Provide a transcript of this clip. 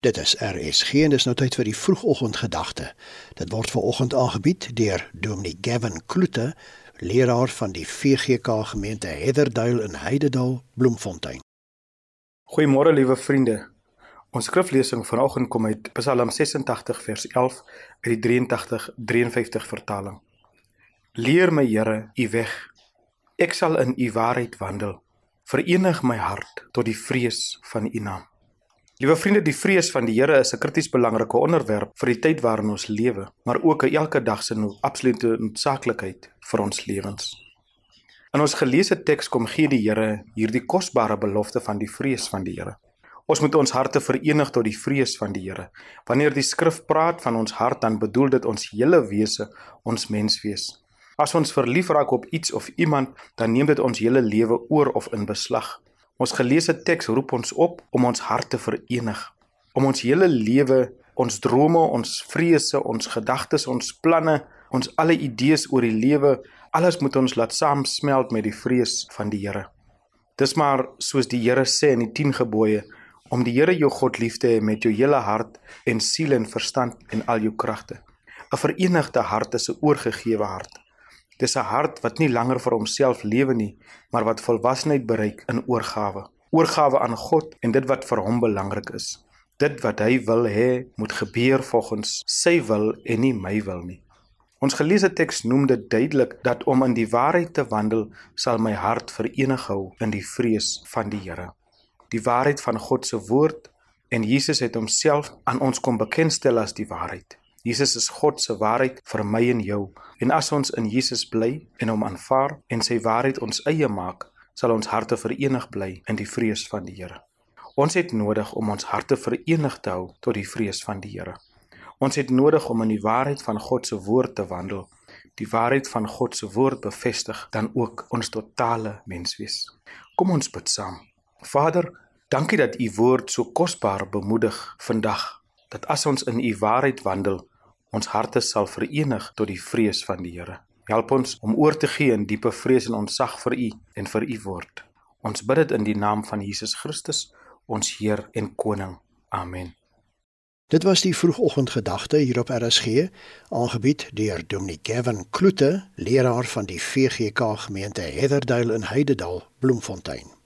Dit is RSG en dis nou tyd vir die vroegoggendgedagte. Dit word ver oggend aangebied deur Dominee Gavin Kloete, leraar van die VGK gemeente Heatherduil in Heidedal, Bloemfontein. Goeiemôre liewe vriende. Ons skriflesing vanoggend kom uit Psalm 86 vers 11 uit die 83 53 vertaling. Leer my Here u weg. Ek sal in u waarheid wandel. Verenig my hart tot die vrees van u naam. Liewe vriende, die vrees van die Here is 'n krities belangrike onderwerp vir die tyd waarin ons lewe, maar ook 'n elke dag se no absolute noodsaaklikheid vir ons lewens. In ons geleesde teks kom gee die Here hierdie kosbare belofte van die vrees van die Here. Ons moet ons harte verenig tot die vrees van die Here. Wanneer die skrif praat van ons hart, dan bedoel dit ons hele wese, ons menswees. As ons verlief raak op iets of iemand, dan neem dit ons hele lewe oor of in beslag. Ons geleesde teks roep ons op om ons harte verenig, om ons hele lewe, ons drome, ons vrese, ons gedagtes, ons planne, ons alle idees oor die lewe, alles moet ons laat saamsmelt met die vrees van die Here. Dis maar soos die Here sê in die 10 gebooie om die Here jou God lief te hê met jou hele hart en siel en verstand en al jou kragte. 'n Verenigde hart is 'n oorgegewe hart. Dis 'n hart wat nie langer vir homself lewe nie, maar wat volwassenheid bereik in oorgawe. Oorgawe aan God en dit wat vir hom belangrik is. Dit wat hy wil hê moet gebeur volgens sy wil en nie my wil nie. Ons geleesde teks noem dit duidelik dat om in die waarheid te wandel sal my hart verenig hou in die vrees van die Here. Die waarheid van God se woord en Jesus het homself aan ons kom bekendstel as die waarheid. Jesus is God se waarheid vir my en jou. En as ons in Jesus bly en hom aanvaar en sy waarheid ons eie maak, sal ons harte verenig bly in die vrees van die Here. Ons het nodig om ons harte verenig te hou tot die vrees van die Here. Ons het nodig om in die waarheid van God se woord te wandel. Die waarheid van God se woord bevestig dan ook ons totale menswees. Kom ons bid saam. Vader, dankie dat u woord so kosbaar bemoedig vandag. Dat as ons in u waarheid wandel, ons harte sal verenig tot die vrees van die Here. Help ons om oor te gee in diepe vrees en ontzag vir U en vir U woord. Ons bid dit in die naam van Jesus Christus, ons Heer en Koning. Amen. Dit was die vroegoggendgedagte hier op RSG, aangebied deur Dominee Gavin Kloete, leraar van die VGK gemeente Heatherduil in Heidedal, Bloemfontein.